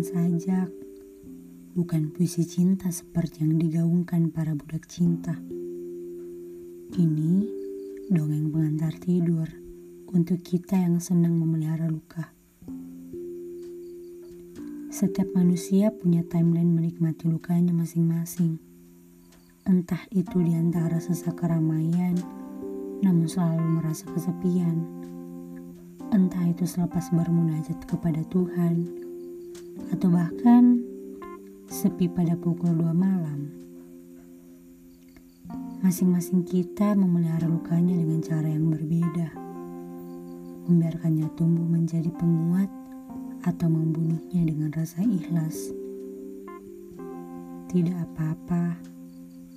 tulisan sajak, bukan puisi cinta seperti yang digaungkan para budak cinta. Ini dongeng pengantar tidur untuk kita yang senang memelihara luka. Setiap manusia punya timeline menikmati lukanya masing-masing. Entah itu di antara sesak keramaian, namun selalu merasa kesepian. Entah itu selepas bermunajat kepada Tuhan, atau bahkan sepi pada pukul dua malam. Masing-masing kita memelihara lukanya dengan cara yang berbeda. Membiarkannya tumbuh menjadi penguat atau membunuhnya dengan rasa ikhlas. Tidak apa-apa,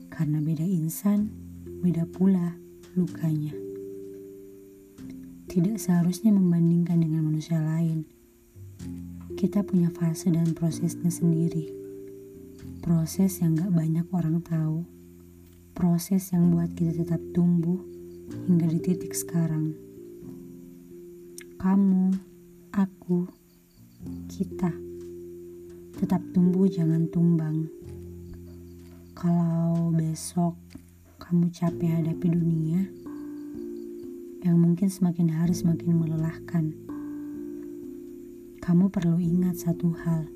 karena beda insan, beda pula lukanya. Tidak seharusnya membandingkan dengan manusia lain. Kita punya fase dan prosesnya sendiri. Proses yang gak banyak orang tahu. Proses yang buat kita tetap tumbuh hingga di titik sekarang. Kamu, aku, kita tetap tumbuh jangan tumbang. Kalau besok kamu capek hadapi dunia yang mungkin semakin hari semakin melelahkan. Kamu perlu ingat satu hal,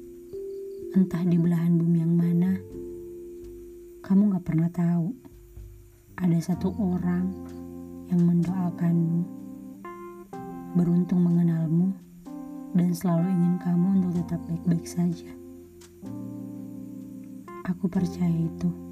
entah di belahan bumi yang mana, kamu gak pernah tahu ada satu orang yang mendoakanmu, beruntung mengenalmu, dan selalu ingin kamu untuk tetap baik-baik saja. Aku percaya itu.